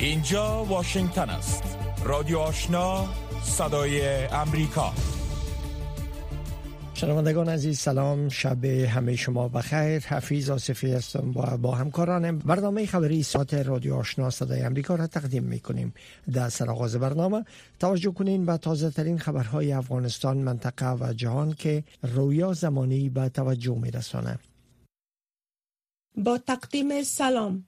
اینجا واشنگتن است. رادیو آشنا صدای امریکا. شنوندگان عزیز سلام. شب همه شما بخیر. حفیظ آصفی هستم با, با همکارانم برنامه خبری ساعت رادیو آشنا صدای امریکا را تقدیم می کنیم در سرآغاز برنامه توجه کنین به تازه ترین خبرهای افغانستان منطقه و جهان که رویا زمانی به توجه می رسانه. با تقدیم سلام.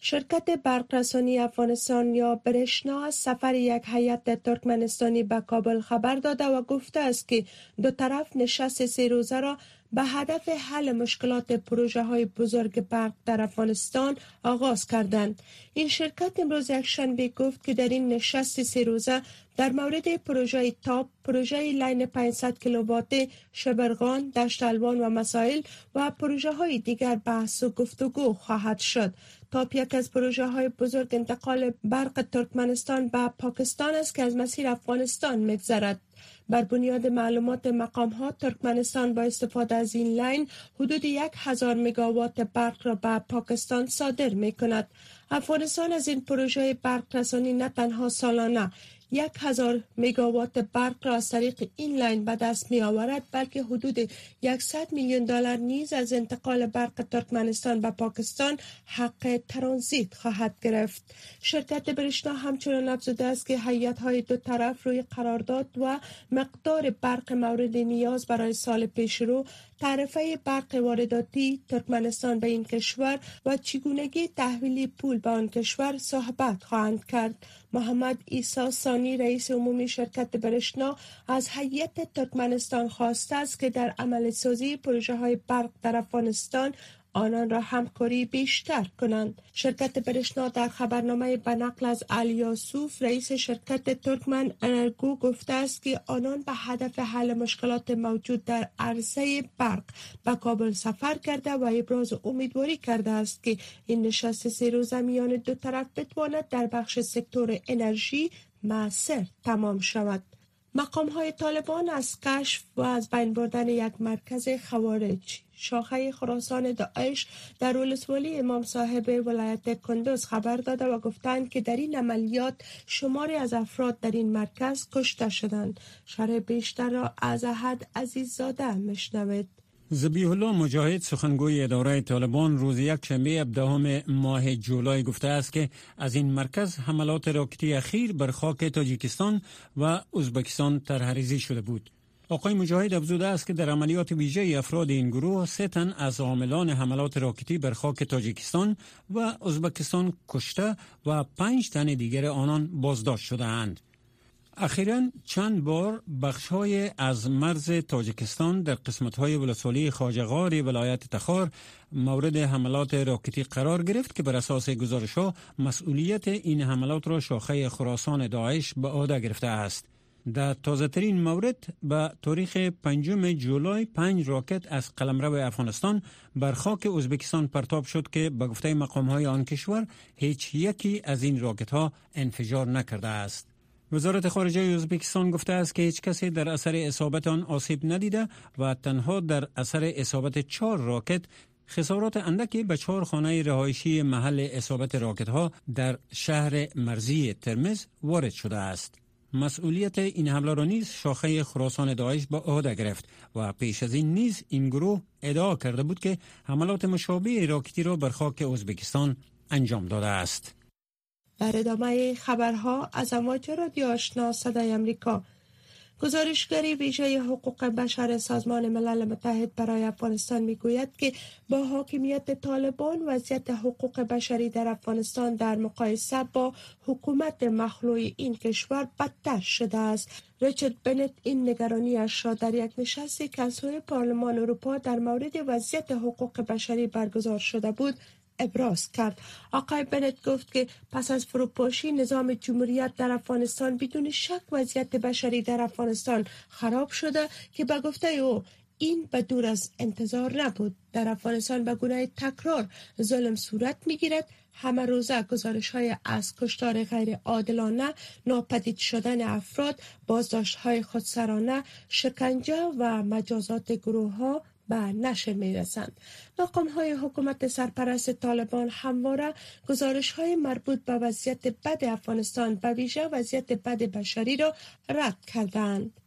شرکت برقرسانی افغانستان یا برشنا از سفر یک هیئت ترکمنستانی به کابل خبر داده و گفته است که دو طرف نشست سه روزه را به هدف حل مشکلات پروژه های بزرگ برق در افغانستان آغاز کردند. این شرکت امروز یک شنبه گفت که در این نشست سه روزه در مورد پروژه تاپ، پروژه لین 500 کیلووات شبرغان، دشت الوان و مسائل و پروژه های دیگر بحث و گفتگو خواهد شد. تاپ یکی از پروژه های بزرگ انتقال برق ترکمنستان به پاکستان است که از مسیر افغانستان میگذرد. بر بنیاد معلومات مقام ها ترکمنستان با استفاده از این line حدود یک هزار مگاوات برق را به پاکستان صادر می کند. افغانستان از این پروژه برق رسانی نه تنها سالانه یک هزار مگاوات برق را از طریق این line به دست می آورد بلکه حدود 100 میلیون دلار نیز از انتقال برق ترکمنستان به پاکستان حق ترانزیت خواهد گرفت. شرکت برشنا همچنان افزوده است که هیئت های دو طرف روی قرارداد و مقدار برق مورد نیاز برای سال پیش رو تعرفه برق وارداتی ترکمنستان به این کشور و چگونگی تحویل پول به آن کشور صحبت خواهند کرد. محمد ایسا سانی رئیس عمومی شرکت برشنا از هیئت ترکمنستان خواسته است که در عمل سازی پروژه های برق در افغانستان آنان را همکاری بیشتر کنند. شرکت برشنا در خبرنامه به نقل از الیاسوف رئیس شرکت ترکمن انرگو گفته است که آنان به هدف حل مشکلات موجود در عرصه برق به کابل سفر کرده و ابراز امیدواری کرده است که این نشست سه روزه میان دو طرف بتواند در بخش سکتور انرژی معصر تمام شود. مقام های طالبان از کشف و از بین بردن یک مرکز خوارج شاخه خراسان داعش در ولسوالی امام صاحب ولایت کندوز خبر داده و گفتند که در این عملیات شماری از افراد در این مرکز کشته شدند شرح بیشتر را از احد عزیززاده مشنوید زبیح الله مجاهد سخنگوی اداره طالبان روز یک شنبه 17 ماه جولای گفته است که از این مرکز حملات راکتی اخیر بر خاک تاجیکستان و ازبکستان ترهریزی شده بود. آقای مجاهد افزوده است که در عملیات ویژه افراد این گروه سه تن از عاملان حملات راکتی بر خاک تاجیکستان و ازبکستان کشته و پنج تن دیگر آنان بازداشت شده اند. اخیرا چند بار بخش های از مرز تاجکستان در قسمت های ولسوالی خاجغار ولایت تخار مورد حملات راکتی قرار گرفت که بر اساس گزارش ها مسئولیت این حملات را شاخه خراسان داعش به عهده گرفته است. در تازه ترین مورد به تاریخ پنجم جولای پنج راکت از قلمرو افغانستان بر خاک ازبکستان پرتاب شد که به گفته مقام های آن کشور هیچ یکی از این راکت ها انفجار نکرده است. وزارت خارجه ازبکستان گفته است که هیچ کسی در اثر اصابت آن آسیب ندیده و تنها در اثر اصابت چهار راکت خسارات اندکی به چهار خانه رهایشی محل اصابت راکت ها در شهر مرزی ترمز وارد شده است. مسئولیت این حمله را نیز شاخه خراسان داعش به عهده گرفت و پیش از این نیز این گروه ادعا کرده بود که حملات مشابه راکتی را بر خاک ازبکستان انجام داده است. در ادامه خبرها از امواج رادیو آشنا صدای امریکا گزارشگری ویژه حقوق بشر سازمان ملل متحد برای افغانستان می‌گوید که با حاکمیت طالبان وضعیت حقوق بشری در افغانستان در مقایسه با حکومت مخلوع این کشور بدتر شده است. ریچارد بنت این نگرانیش را در یک نشستی که از سوی پارلمان اروپا در مورد وضعیت حقوق بشری برگزار شده بود. ابراز کرد. آقای بنت گفت که پس از فروپاشی نظام جمهوریت در افغانستان بدون شک وضعیت بشری در افغانستان خراب شده که به گفته او این به دور از انتظار نبود. در افغانستان به گونه تکرار ظلم صورت می‌گیرد. همه روزه گزارش های از کشتار غیر عادلانه ناپدید شدن افراد بازداشت های خودسرانه شکنجه و مجازات گروه ها به نشر می رسند. مقام های حکومت سرپرست طالبان همواره گزارش های مربوط به وضعیت بد افغانستان به ویژه وضعیت بد بشری را رد کردند.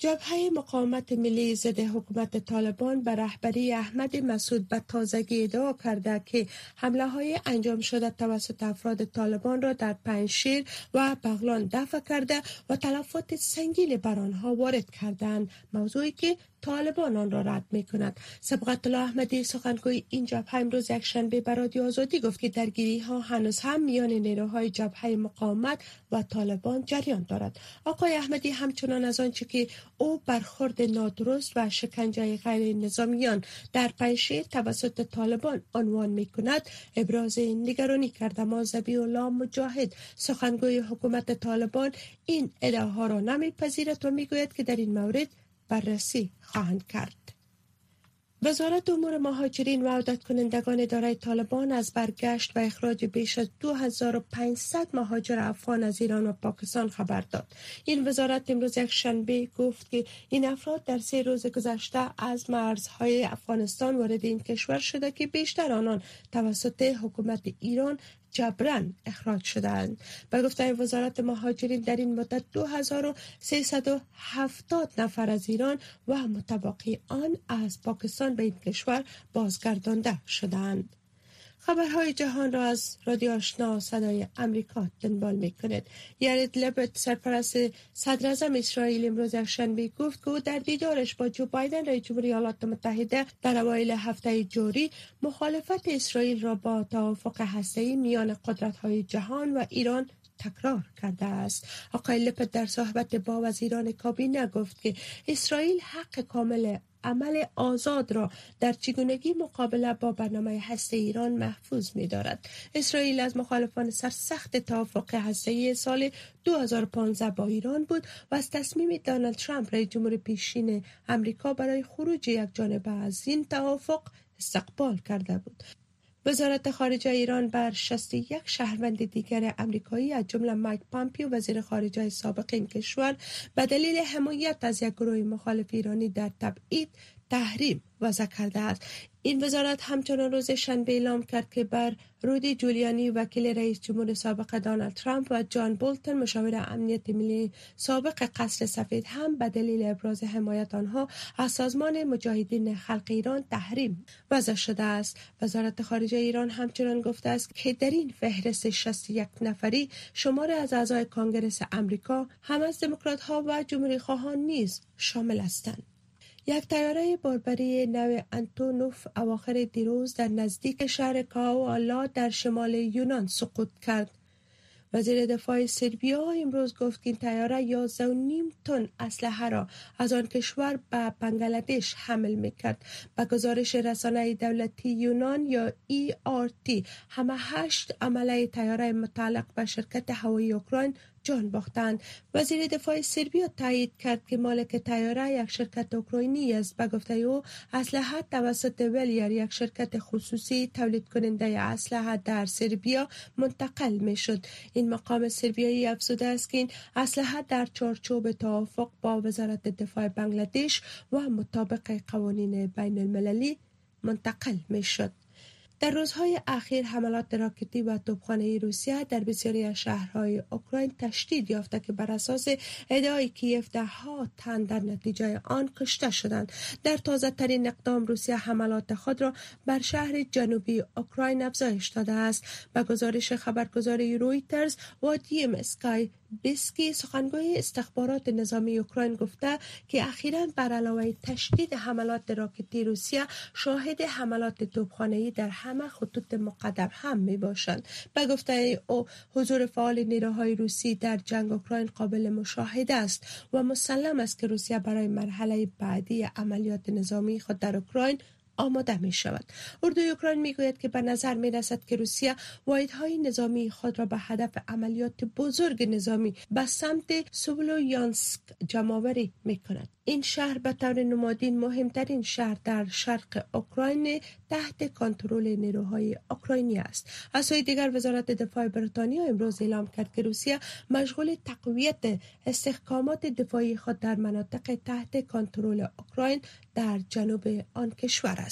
جبهه مقاومت ملی ضد حکومت طالبان به رهبری احمد مسعود به تازگی ادعا کرده که حمله های انجام شده توسط افراد طالبان را در پنشیر و بغلان دفع کرده و تلفات سنگین بر آنها وارد کردند موضوعی که طالبان آن را رد می کند سبقت الله احمدی سخنگوی این جبهه امروز یک شنبه به رادیو آزادی گفت که درگیری ها هنوز هم میان نیروهای جبهه مقاومت و طالبان جریان دارد. آقای احمدی همچنان از آنچه که او برخورد نادرست و شکنجه غیر نظامیان در پنشیر توسط طالبان عنوان می کند ابراز نگرانی کرده ما الله مجاهد سخنگوی حکومت طالبان این ادعاها را نمیپذیرد و می‌گوید که در این مورد بررسی خواهند کرد. وزارت امور مهاجرین و عودت کنندگان اداره طالبان از برگشت و اخراج بیش از 2500 مهاجر افغان از ایران و پاکستان خبر داد. این وزارت امروز یک شنبه گفت که این افراد در سه روز گذشته از مرزهای افغانستان وارد این کشور شده که بیشتر آنان توسط حکومت ایران جبران اخراج شدند. به گفته وزارت مهاجرین در این مدت 2370 نفر از ایران و متبقی آن از پاکستان به این کشور بازگردانده شدند. خبرهای جهان را از رادیو آشنا صدای امریکا دنبال می کند. یارد لبت سرپرست صدر اسرائیل امروز شنبه گفت که او در دیدارش با جو بایدن رئیس جمهوری ایالات متحده در اوایل هفته جوری مخالفت اسرائیل را با توافق هسته‌ای میان قدرت‌های جهان و ایران تکرار کرده است آقای لپت در صحبت با وزیران کابینه گفت که اسرائیل حق کامل عمل آزاد را در چگونگی مقابله با برنامه هسته ایران محفوظ می دارد. اسرائیل از مخالفان سرسخت توافق هسته سال 2015 با ایران بود و از تصمیم دانالد ترامپ رئیس جمهور پیشین امریکا برای خروج یک جانبه از این توافق استقبال کرده بود. وزارت خارجه ایران بر 61 شهروند دیگر امریکایی از جمله مایک پامپیو وزیر خارجه سابق این کشور به دلیل حمایت از یک گروه مخالف ایرانی در تبعید تحریم وضع کرده است این وزارت همچنان روز شنبه اعلام کرد که بر رودی جولیانی وکیل رئیس جمهور سابق دانالد ترامپ و جان بولتن مشاور امنیت ملی سابق قصر سفید هم به دلیل ابراز حمایت آنها از سازمان مجاهدین خلق ایران تحریم وضع شده است. وزارت خارجه ایران همچنان گفته است که در این فهرست 61 نفری شمار از اعضای کانگرس امریکا هم از دموکرات ها و جمهوری خواهان نیز شامل هستند. یک تیاره باربری نو انتونوف اواخر دیروز در نزدیک شهر کاوالا در شمال یونان سقوط کرد. وزیر دفاع سربیا امروز گفت که این تیاره 11 تن اسلحه را از آن کشور به بنگلادش حمل می‌کرد به گزارش رسانه دولتی یونان یا تی همه هشت عمله تیاره متعلق به شرکت هوایی اوکراین جان باختند. وزیر دفاع سربیا تایید کرد که مالک تیاره یک شرکت اوکراینی است. به گفته او اسلحه توسط ولیر یک شرکت خصوصی تولید کننده اسلحه در سربیا منتقل می شد این مقام سربیایی افزوده است که این اسلحه در چارچوب توافق با وزارت دفاع بنگلادش و مطابق قوانین بین المللی منتقل می شد در روزهای اخیر حملات راکتی و توپخانه روسیه در بسیاری از شهرهای اوکراین تشدید یافته که بر اساس ادعای کیف ده ها تن در نتیجه آن کشته شدند. در تازه ترین اقدام روسیه حملات خود را بر شهر جنوبی اوکراین افزایش داده است. به گزارش خبرگزاری رویترز و دیم اسکای بیسکی سخنگوی استخبارات نظامی اوکراین گفته که اخیرا بر علاوه تشدید حملات راکتی روسیه شاهد حملات توپخانه‌ای در همه خطوط مقدم هم می باشند به گفته او حضور فعال نیروهای روسی در جنگ اوکراین قابل مشاهده است و مسلم است که روسیه برای مرحله بعدی عملیات نظامی خود در اوکراین آماده می شود اردوی اوکراین می گوید که به نظر می رسد که روسیه واحدهای نظامی خود را به هدف عملیات بزرگ نظامی به سمت سوبلویانسک جمعآوری می کند این شهر به طور نمادین مهمترین شهر در شرق اوکراین تحت کنترل نیروهای اوکراینی است. از سوی دیگر وزارت دفاع بریتانیا امروز اعلام کرد که روسیه مشغول تقویت استحکامات دفاعی خود در مناطق تحت کنترل اوکراین در جنوب آن کشور است.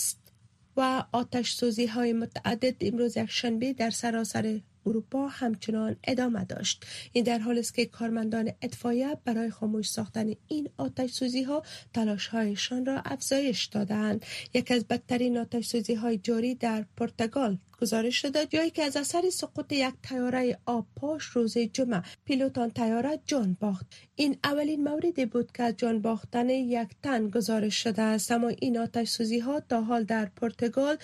و آتش سوزی های متعدد امروز یک شنبه در سراسر اروپا همچنان ادامه داشت. این در حال است که کارمندان اطفایه برای خاموش ساختن این آتش سوزی ها تلاش هایشان را افزایش دادند. یک از بدترین آتش سوزی های جاری در پرتغال گزارش شده جایی که از اثر سقوط یک تیاره آب پاش روز جمعه پیلوتان تیاره جان باخت. این اولین موردی بود که جان باختن یک تن گزارش شده است. اما این آتش سوزی ها تا حال در پرتغال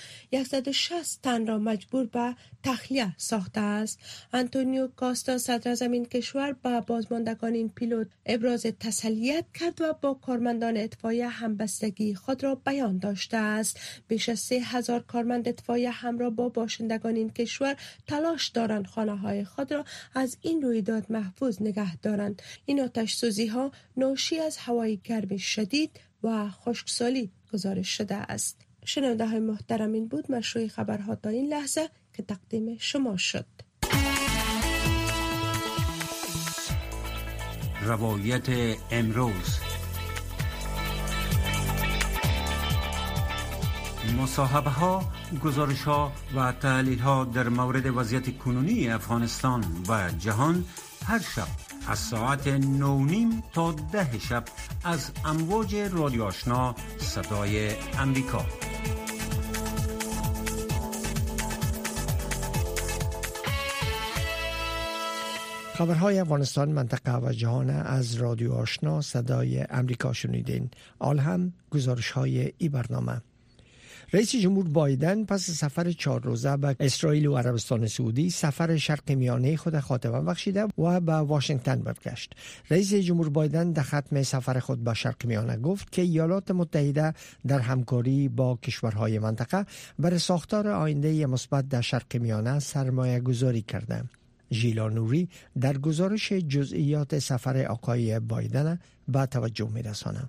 160 تن را مجبور به تخلیه ساخته است. انتونیو کاستا صدر زمین کشور به بازماندگان این پیلوت ابراز تسلیت کرد و با کارمندان اطفایه همبستگی خود را بیان داشته است. بیش از سه هزار کارمند اطفایه همراه با باشندگان این کشور تلاش دارند خانه های خود را از این رویداد محفوظ نگه دارند. این آتش سوزی ها ناشی از هوای گرم شدید و خشکسالی گزارش شده است. شنونده های محترم این بود مشروع خبرها تا این لحظه که تقدیم شما شد. روایت امروز. مصاحبه ها، گزارش ها و تحلیل ها در مورد وضعیت کنونی افغانستان و جهان هر شب از ساعت نیم تا ده شب از امواج رادیو آشنا صدای امریکا. خبرهای افغانستان منطقه و جهان از رادیو آشنا صدای امریکا شنیدین. آل هم گزارش های ای برنامه. رئیس جمهور بایدن پس سفر چهار روزه به اسرائیل و عربستان سعودی سفر شرق میانه خود خاتمه بخشیده و به واشنگتن برگشت. رئیس جمهور بایدن در ختم سفر خود به شرق میانه گفت که ایالات متحده در همکاری با کشورهای منطقه بر ساختار آینده مثبت در شرق میانه سرمایه گذاری کرده. ژیلا نوری در گزارش جزئیات سفر آقای بایدن به توجه میرسانه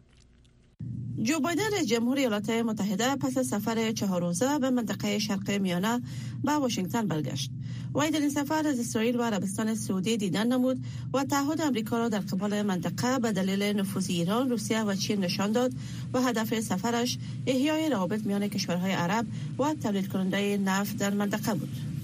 جو بایدن رئیس جمهور ایالات متحده پس سفر چهار روزه به منطقه شرق میانه به واشنگتن برگشت وی در این سفر از اسرائیل و عربستان سعودی دیدن نمود و تعهد امریکا را در قبال منطقه به دلیل نفوذ ایران، روسیه و چین نشان داد و هدف سفرش احیای روابط میان کشورهای عرب و تولید کننده نفت در منطقه بود.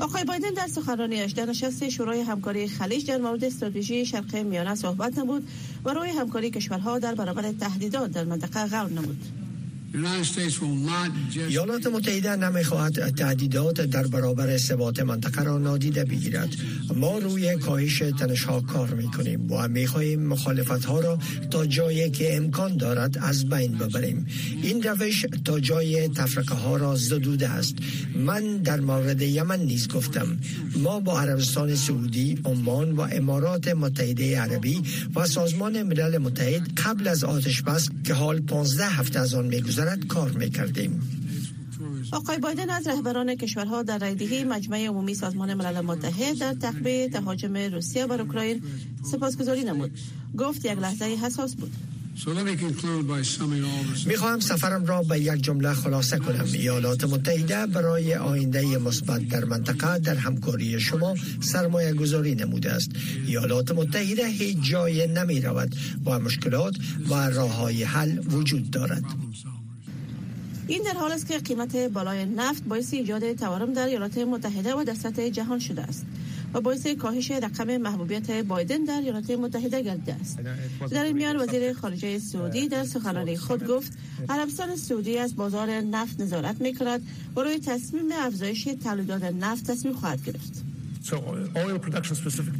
آقای بایدن در سخنرانیش در نشست شورای همکاری خلیج در مورد استراتژی شرق میانه صحبت نمود و روی همکاری کشورها در برابر تهدیدات در منطقه غور نمود. ایالات متحده نمی‌خواهد تهدیدات در برابر ثبات منطقه را نادیده بگیرد. ما روی کاهش تنش ها کار می‌کنیم و می‌خواهیم مخالفت ها را تا جایی که امکان دارد از بین ببریم. این روش تا جای تفرقه ها را زدوده است. من در مورد یمن نیز گفتم. ما با عربستان سعودی عمان و امارات متحده عربی و سازمان ملل متحد قبل از آتش بس که حال 15 هفته از آن میگذرد کار می‌کردیم. آقای بایدن از رهبران کشورها در رایدهی مجمع عمومی سازمان ملل متحد در تخبه تهاجم روسیه بر اوکراین سپاسگزاری نمود. گفت یک لحظه حساس بود. می‌خواهم سفرم را به یک جمله خلاصه کنم. ایالات متحده برای آینده مثبت در منطقه در همکاری شما سرمایه گذاری نموده است. ایالات متحده هیچ جای نمی رود و مشکلات و راه های حل وجود دارد. این در حال است که قیمت بالای نفت باعث ایجاد تورم در ایالات متحده و در سطح جهان شده است و باعث کاهش رقم محبوبیت بایدن در ایالات متحده گردیده است. در این میان وزیر خارجه سعودی در سخنرانی خود گفت عربستان سعودی از بازار نفت نظارت می کند و روی تصمیم افزایش تولیدات نفت تصمیم خواهد گرفت.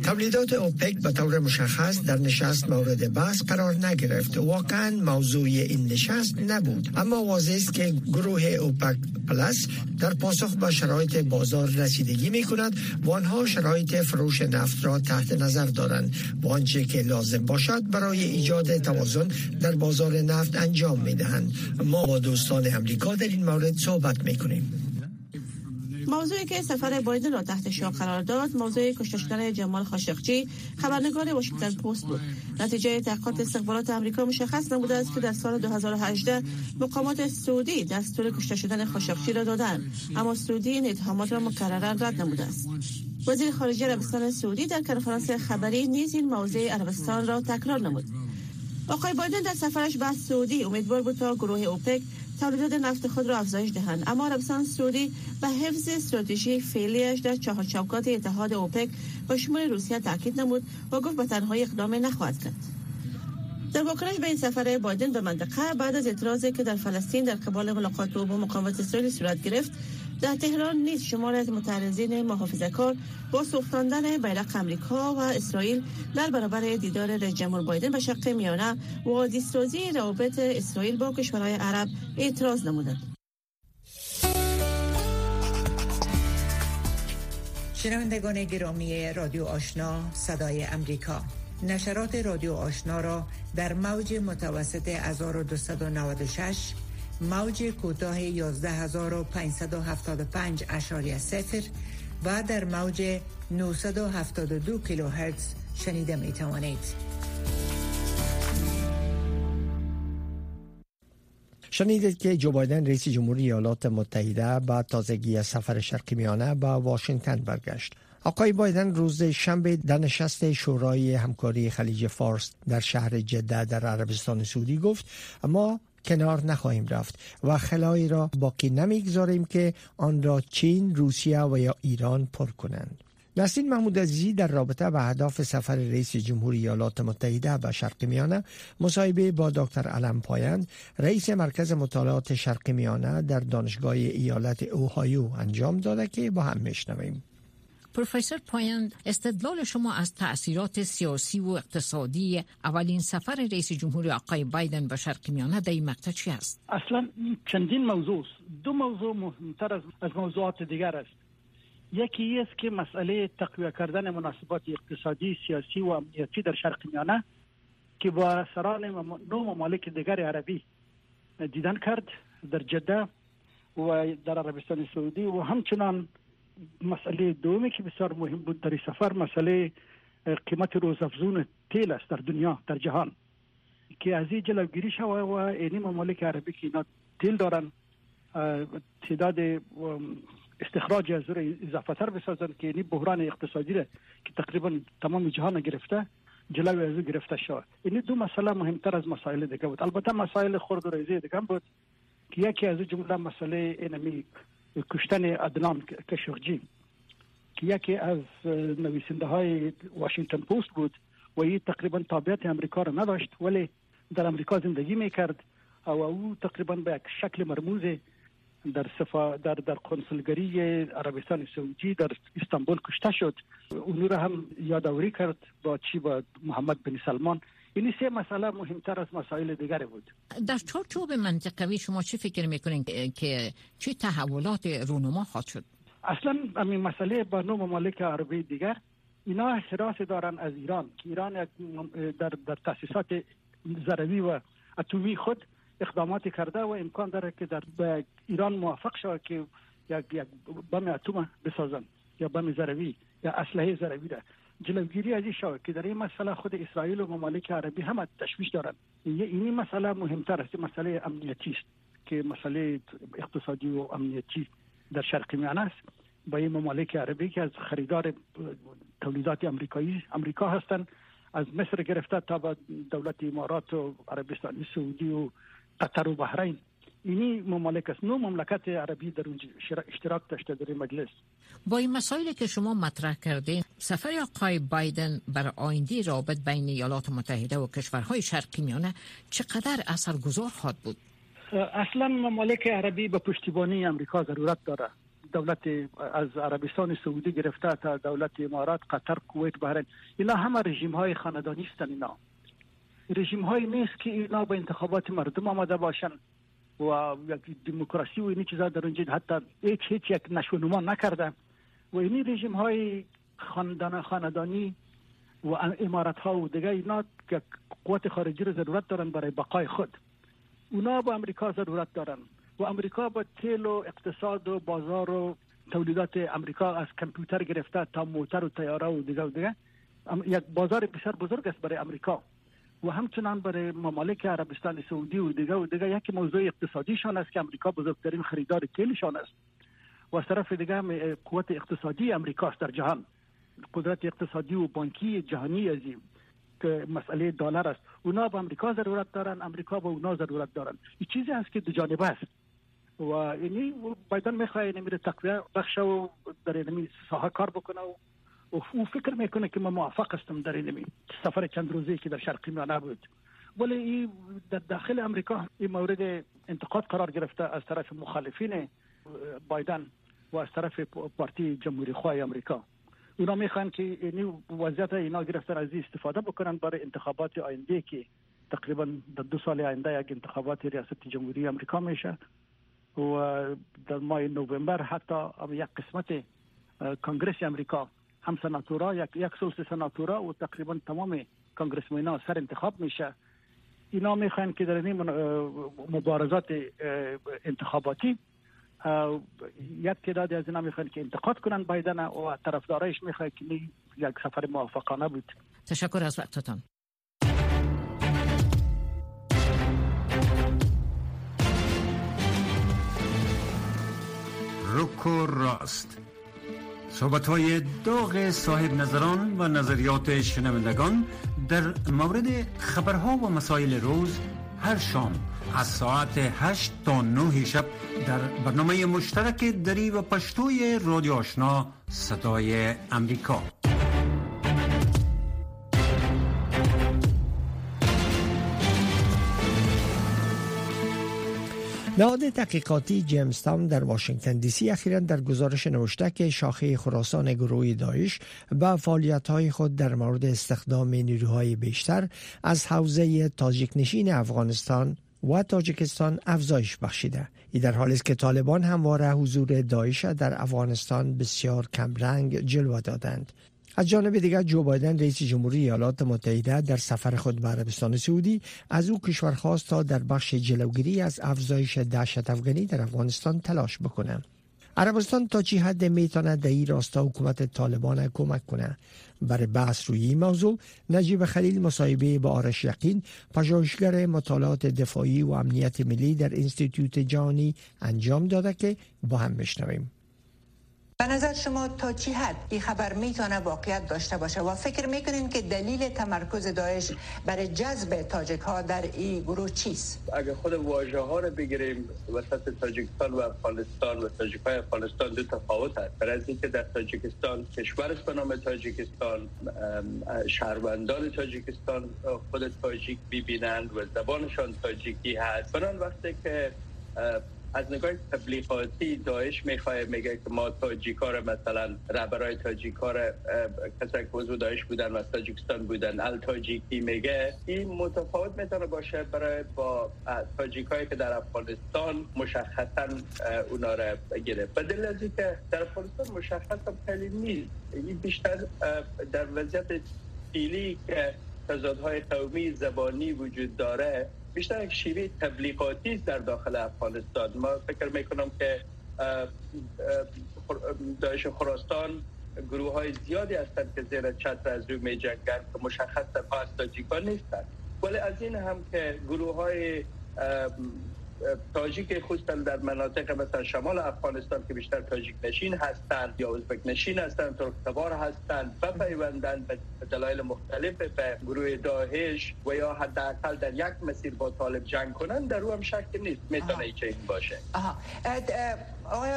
تولیدات اوپک به طور مشخص در نشست مورد بحث قرار نگرفت. واقعا موضوع این نشست نبود. اما واضح است که گروه اوپک پلاس در پاسخ به شرایط بازار رسیدگی می کند و آنها شرایط فروش نفت را تحت نظر دارند و آنچه که لازم باشد برای ایجاد توازن در بازار نفت انجام می دهند ما با دوستان امریکا در این مورد صحبت می کنیم موضوعی که سفر بایدن را تحت شاه قرار داد موضوع کشته شدن جمال خاشقچی خبرنگار واشنگتن پست بود. نتیجه تحقیقات استخبارات آمریکا مشخص نموده است که در سال 2018 مقامات سعودی دستور کشته شدن خاشقچی را دادند. اما سعودی این اتهامات را مکررا رد نموده است. وزیر خارجه عربستان سعودی در کنفرانس خبری نیز این موضوع عربستان را تکرار نمود. آقای بایدن در سفرش به سعودی امیدوار بود تا گروه اوپک تولیدات نفت خود را افزایش دهند. اما عربستان سعودی به حفظ استراتژی فعلیش در چهار چوکات اتحاد اوپک و شمول روسیه تاکید نمود و گفت به تنهایی اقدام نخواهد کرد. در واکنش به این سفر بایدن به منطقه بعد از اعتراضی که در فلسطین در قبال ملاقات او با مقاومت اسرائیل صورت گرفت در تهران نیز شمار از متعرضین محافظه کار با سوختاندن بیرق امریکا و اسرائیل در برابر دیدار رئیس جمهور بایدن به شق میانه و دیستوزی روابط اسرائیل با کشورهای عرب اعتراض نمودند. شنوندگان گرامی رادیو آشنا صدای امریکا نشرات رادیو آشنا را در موج متوسط 1296 موج کوتاه 11575 اشاری سفر و در موج 972 کیلوهرتز شنیده می توانید. شنیدید که جو بایدن رئیس جمهوری ایالات متحده بعد تازگی سفر شرقی میانه به واشنگتن برگشت. آقای بایدن روز شنبه در نشست شورای همکاری خلیج فارس در شهر جده در عربستان سعودی گفت اما کنار نخواهیم رفت و خلایی را باقی نمی‌گذاریم که آن را چین، روسیه و یا ایران پر کنند. نسرین محمود عزیزی در رابطه به اهداف سفر رئیس جمهوری ایالات متحده به شرق میانه مصاحبه با دکتر علم پایند رئیس مرکز مطالعات شرق میانه در دانشگاه ایالت اوهایو انجام داده که با هم میشنویم پروفسور پایند استدلال شما از تاثیرات سیاسی و اقتصادی اولین سفر رئیس جمهور آقای بایدن به شرق میانه در این مقطع چی است؟ اصلا چندین موضوع دو موضوع مهمتر از, از موضوعات دیگر است. یکی است که مسئله تقویه کردن مناسبات اقتصادی سیاسی و امنیتی در شرق میانه که با سران نو ممالک دیگر عربی دیدن کرد در جده و در عربستان سعودی و همچنان مسئله دومی که بسیار مهم بود در سفر مسئله قیمت روزافزون تیل است در دنیا در جهان. که از این جلوگیری شوه و اینی ممالک عربی که اینا تیل دارن تعداد استخراج از رو اضافه تر بسازن که اینی بحران اقتصادی را که تقریبا تمام جهان گرفته جلوی از گرفته شد این دو مسئله مهمتر از مسائل دیگه بود. البته مسائل خرد و ریزی دیگه بود که یکی از جمله مسئله اینمی کشتن عدنان کشوخجی که یکی از نویسنده های واشنگتن پست بود و این تقریبا تابعیت امریکا را نداشت ولی در امریکا زندگی میکرد و او تقریبا به یک شکل مرموز در صفا در در کنسولگری عربستان سعودی در استانبول کشته شد. اونو را هم یادآوری کرد با چی؟ با محمد بن سلمان این سه مسئله مهمتر از مسائل دیگر بود در چارچوب منطقوی شما چی فکر می‌کنین که چه تحولات رونما خواهد شد؟ اصلا همین مسئله با نو ممالک عربی دیگر. اینا حراس دارن از ایران که ایران در در تاسیسات زروی و اتمی خود اقدامات کرده و امکان داره که در ایران موافق شود که یک یک بم اتم بسازن یا بم زروی یا اسلحه زروی ده جلوگیری از این که در این مسئله خود اسرائیل و ممالک عربی هم تشویش دارند این مسئله مهمتر است. مسئله امنیتی است که مسئله اقتصادی و امنیتی در شرق میانه است. با این ممالک عربی که از خریدار تولیدات امریکایی امریکا هستند از مصر گرفته تا به دولت امارات و عربستان سعودی و قطر و بحرین. اینی ممالک نو مملکت عربی در اونجا اشتراک داشته در مجلس. با این مسائلی که شما مطرح کردین سفر آقای بایدن بر آینده رابط بین ایالات متحده و کشورهای شرقی میانه چقدر اثرگذار خواهد بود؟ اصلا ممالک عربی به پشتیبانی امریکا ضرورت داره. دولت از عربستان سعودی گرفته تا دولت امارات قطر کویت بحرین. اینا همه رژیم های خاندانی هستند اینا. رژیم های نیست که اینا به انتخابات مردم آمده باشن و یک دموکراسی و این چیزا در اونجا حتی هیچ هیچ یک نشو نما نکرده و این رژیم های خاندانی و امارت ها و دیگه اینا که قوت خارجی رو ضرورت دارن برای بقای خود. اونا با امریکا ضرورت دارن. و امریکا با تیل و اقتصاد و بازار و تولیدات امریکا از کمپیوتر گرفته تا موتر و تیاره و دیگه و دیگه یک بازار بسیار بزرگ است برای امریکا. و همچنان برای ممالک عربستان سعودی و دیگه و دیگه یک موضوع اقتصادیشان است که امریکا بزرگترین خریدار تیلشان است. و از طرف دیگه قوت اقتصادی امریکا است در جهان. قدرت اقتصادی و بانکی جهانی ازیم که مسئله دلار است. اونا به امریکا ضرورت دارن امریکا به اونا ضرورت دارن. این چیزی است که دو جانبه است. و یعنی بایدن می‌خواه اینمی تقویه بخش و در اینمی ساحه کار بکنه و او فکر می‌کنه که من موافق هستم در اینمی سفر چند روزی که در شرقی میانه بود. ولی این در داخل امریکا این مورد انتقاد قرار گرفته از طرف مخالفین بایدن و از طرف پارتی جمهوری خواه امریکا. اونا میخوان که این وضعیت اینا گرفتن از استفاده بکنن برای انتخابات آینده که تقریبا در دو سال آینده یک انتخابات ریاست جمهوری امریکا میشه و در ماه نوامبر حتی یک قسمت کنگرس امریکا هم سناتورا یک یک سلس سناتورا و تقریبا تمام کنگرسمنا سر انتخاب میشه. اینا میخوان که در این مبارزات انتخاباتی یک تعدادی از اینا می‌خوان که انتقاد کنن بایدن و طرفدارایش می‌خواد که یک سفر موافقانه بود. تشکر از وقتتان. رک راست. صحبت های داغ صاحب نظران و نظریات شنوندگان در مورد خبرها و مسائل روز هر شام از ساعت 8 تا 9 شب در برنامه مشترک دری و پشتوی رادیو آشنا صدای امریکا. نهاد تحقیقاتی جیمستان در واشنگتن دی سی اخیرا در گزارش نوشته که شاخه خراسان گروه داعش به فعالیت خود در مورد استخدام نیروهای بیشتر از حوزه تاجیک نشین افغانستان و تاجیکستان افزایش بخشیده. ای در حالی است که طالبان همواره حضور داعش در افغانستان بسیار کمرنگ جلوه دادند. از جانب دیگر جو بایدن رئیس جمهوری ایالات متحده در سفر خود به عربستان سعودی از او کشور خواست تا در بخش جلوگیری از افزایش دهشت افغانی در افغانستان تلاش بکنه. عربستان تا چی حد می‌تونه در این راستا حکومت طالبان کمک کنه؟ برای بحث روی این موضوع نجیب خلیل مصاحبه با آرش یقین پژوهشگر مطالعات دفاعی و امنیت ملی در انستیتوت جانی انجام داده که با هم بشنویم. به نظر شما تا چی حد این خبر می‌تونه واقعیت داشته باشه؟ و فکر می‌کنین که دلیل تمرکز داعش برای جذب تاجک ها در این گروه چیست؟ اگر خود واژه ها رو بگیریم وسط تاجیکستان و افغانستان و تاجیک های افغانستان دو تفاوت هست. برای از اینکه در تاجیکستان کشور به نام تاجیکستان شهروندان تاجیکستان خود تاجیک ببینند و زبانشان تاجیکی هست. بنان وقتی که از نگاه تبلیغاتی داعش می‌خواه میگه که ما تاجیکار مثلا رهبرای تاجیکار کسایی که عضو داعش بودن و تاجیکستان بودن ال تاجیکی میگه. این متفاوت می‌تونه باشه برای با تاجیکایی که در افغانستان مشخصا اونا را بگیره. بدل از که در افغانستان مشخصا خیلی نیست. این بیشتر در وضعیت فیلی که تضادهای قومی زبانی وجود داره بیشتر یک شیوه تبلیغاتی در داخل افغانستان. ما فکر می‌کنم که داعش خراسان گروه های زیادی هستند که زیر چتر از روی می جنگن که مشخص از تاجیکان نیستند. ولی از این هم که گروه های تاجیک خصوصا در مناطق مثلا شمال افغانستان که بیشتر تاجیک نشین هستند یا ازبک نشین هستند ترک تبار هستند و پیوندن به دلایل مختلف به گروه داعش و یا حداقل در یک مسیر با طالب جنگ کنند در او هم شک نیست. می‌تونه این باشه. آها. آقای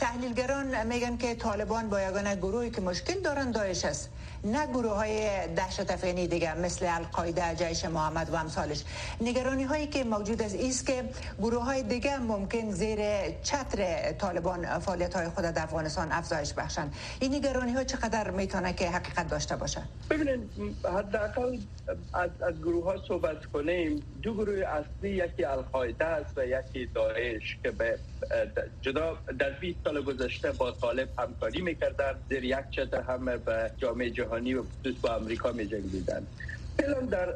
تحلیلگران میگن که طالبان با یگانه گروهی که مشکل دارن داعش است. نه گروه های دهشت افغانی دیگه مثل القاعده جیش محمد و امثالش. نگرانی هایی که موجود است است که گروه های دیگه ممکن زیر چتر طالبان فعالیت های خود در افغانستان افزایش بخشند. این نگرانی ها چقدر می‌تونه که حقیقت داشته باشه ببینید حداقل از, از گروه ها صحبت کنیم دو گروه اصلی یکی القاعده است و یکی داعش که به جدا در 20 سال گذشته با طالب همکاری می‌کردن زیر یک چتر هم به جامعه جهانی و خصوص با امریکا می جنگیدن فعلا در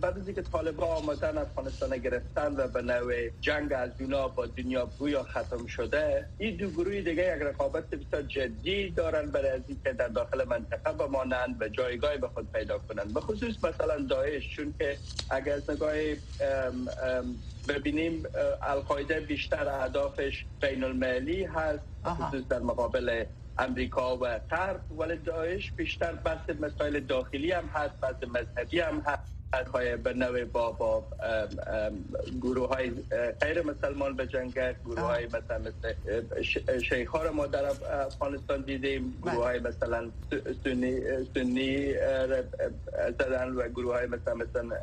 بعد از اینکه طالبان آمدن افغانستان گرفتن و به نوع جنگ از اونا با دنیا گویا ختم شده این دو گروه دیگه یک رقابت بسیار جدی دارن برای از اینکه در داخل منطقه بمانند و جایگاه به خود پیدا کنند. به خصوص مثلا داعش چون که اگر از نگاه ببینیم القاعده بیشتر اهدافش بین المللی هست خصوص در مقابل امریکا و غرب ولی داعش بیشتر بحث مسائل داخلی هم هست بحث مذهبی هم هست. های به نوع با با گروه های غیر مسلمان به جنگ گروه های مثلا مثل شیخ ها ما در افغانستان دیدیم گروه های مثلا سنی سنی زدن و گروه های مثلا مثلا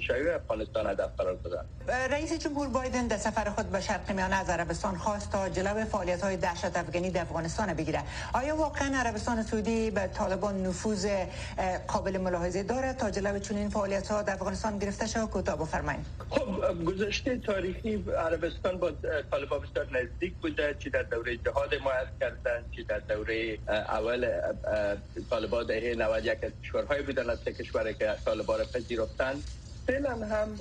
شیعه افغانستان هدف قرار دادن. رئیس جمهور بایدن در سفر خود به شرق میانه از عربستان خواست تا جلو فعالیت های دهشت افغانی در افغانستان بگیره آیا واقعا عربستان سعودی به طالبان نفوذ قابل ملاحظه دارد تا جلو چون این فعالیت ها در افغانستان گرفته شد کوتاه بفرمایید خب گذشته تاریخی عربستان با طالبان بسیار نزدیک بوده چی در دوره جهاد حمایت کردن چی در دوره اول طالبان دهه 91 یک از کشورهای بودن از کشوری که طالبان را پذیرفتن فعلا هم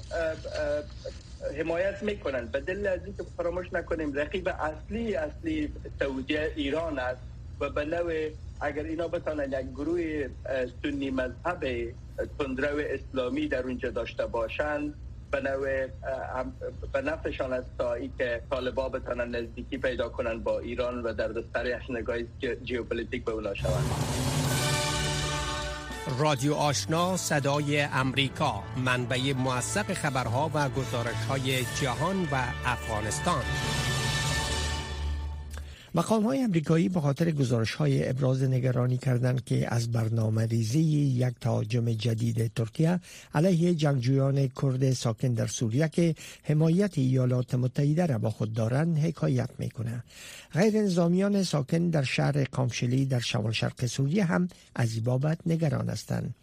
حمایت می‌کنن به دلیل از اینکه فراموش نکنیم رقیب اصلی اصلی سعودی ایران است. و نوع اگر اینا بتانن یک گروه سنی مذهب تندرو اسلامی در اونجا داشته باشند به نوع است تا ای که طالبا بتانن نزدیکی پیدا کنن با ایران و در دستر نگاه جیوپولیتیک به اونا شوند رادیو آشنا صدای امریکا منبع موثق خبرها و گزارش های جهان و افغانستان. مقام های امریکایی به خاطر گزارش های ابراز نگرانی کردند که از برنامه ریزی یک تاجم جدید ترکیه علیه جنگجویان کرد ساکن در سوریه که حمایت ایالات متحده را با خود دارند حکایت می‌کنه. غیر نظامیان ساکن در شهر قامشلی در شمال شرق سوریه هم از بابت نگران هستند.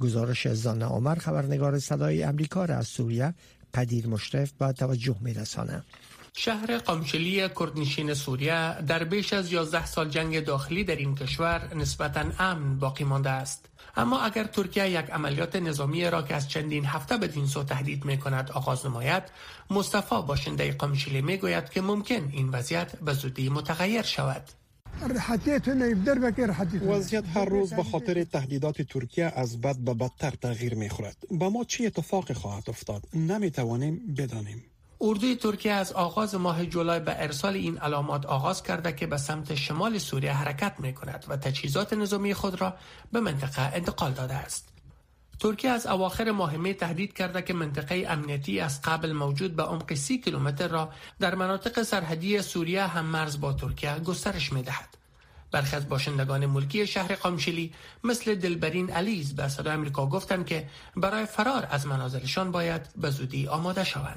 گزارش زانه عمر خبرنگار صدای امریکا را از سوریه قدیر مشرف با توجه میرسانه. شهر قامشلی کردنشین سوریه در بیش از 11 سال جنگ داخلی در این کشور نسبتا امن باقی مانده است. اما اگر ترکیه یک عملیات نظامی را که از چندین هفته بدین سو تهدید می کند آغاز نماید مصطفی باشنده قامشلی می گوید که ممکن این وضعیت به زودی متغیر شود وضعیت هر روز به خاطر تهدیدات ترکیه از بد به بدتر تغییر می خورد. با ما چی اتفاقی خواهد افتاد؟ نمی توانیم بدانیم. اردوی ترکیه از آغاز ماه جولای به ارسال این علامات آغاز کرده که به سمت شمال سوریه حرکت می کند و تجهیزات نظامی خود را به منطقه انتقال داده است. ترکیه از اواخر ماه می تهدید کرده که منطقه امنیتی از قبل موجود به عمق سی کیلومتر را در مناطق سرحدی سوریه هم مرز با ترکیه گسترش می دهد. برخی از باشندگان ملکی شهر قامشلی مثل دلبرین علیز به صدای امریکا گفتند که برای فرار از منازلشان باید به زودی آماده شوند.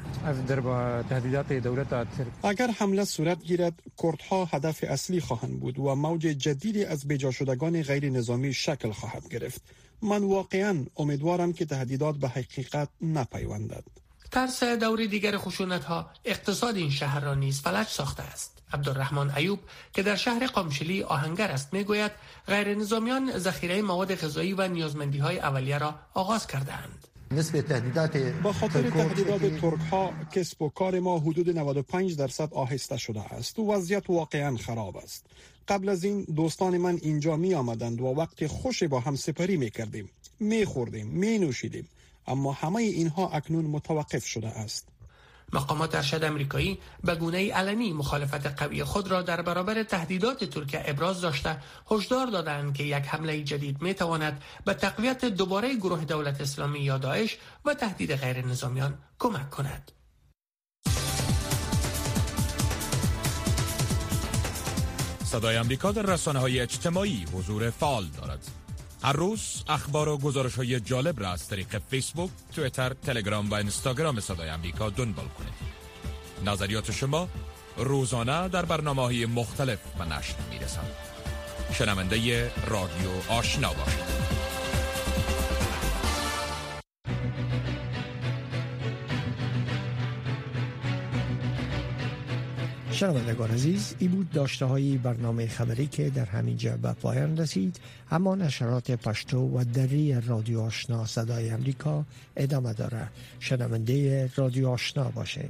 اگر حمله صورت گیرد کردها هدف اصلی خواهند بود و موج جدیدی از بجا شدگان غیر نظامی شکل خواهد گرفت. من واقعا امیدوارم که تهدیدات به حقیقت نپیوندد. ترس دور دیگر خشونت ها اقتصاد این شهر را نیز فلج ساخته است. عبدالرحمن ایوب که در شهر قامشلی آهنگر است می‌گوید غیر نظامیان ذخیره مواد غذایی و نیازمندی های اولیه را آغاز کردند. با خاطر تهدیدات ترک ها کسب و کار ما حدود 95 درصد آهسته شده است و وضعیت واقعا خراب است. قبل از این دوستان من اینجا می آمدند و وقت خوش با هم سپری می کردیم می خوردیم می نوشیدیم اما همه اینها اکنون متوقف شده است. مقامات ارشد امریکایی به گونه علنی مخالفت قوی خود را در برابر تهدیدات ترکیه ابراز داشته هشدار دادند که یک حمله جدید می تواند به تقویت دوباره گروه دولت اسلامی یا داعش و تهدید غیر نظامیان کمک کند. صدای امریکا در رسانه های اجتماعی حضور فعال دارد. هر روز اخبار و گزارش های جالب را از طریق فیسبوک، تویتر، تلگرام و اینستاگرام صدای امریکا دنبال کنید. نظریات شما روزانه در برنامه های مختلف و نشر می رسند. شنونده رادیو آشنا باشید. شنوندگان عزیز این بود داشته های برنامه خبری که در همین جا به پایان رسید. اما نشرات پشتو و دری رادیو آشنا صدای امریکا ادامه داره. شنونده رادیو آشنا باشین.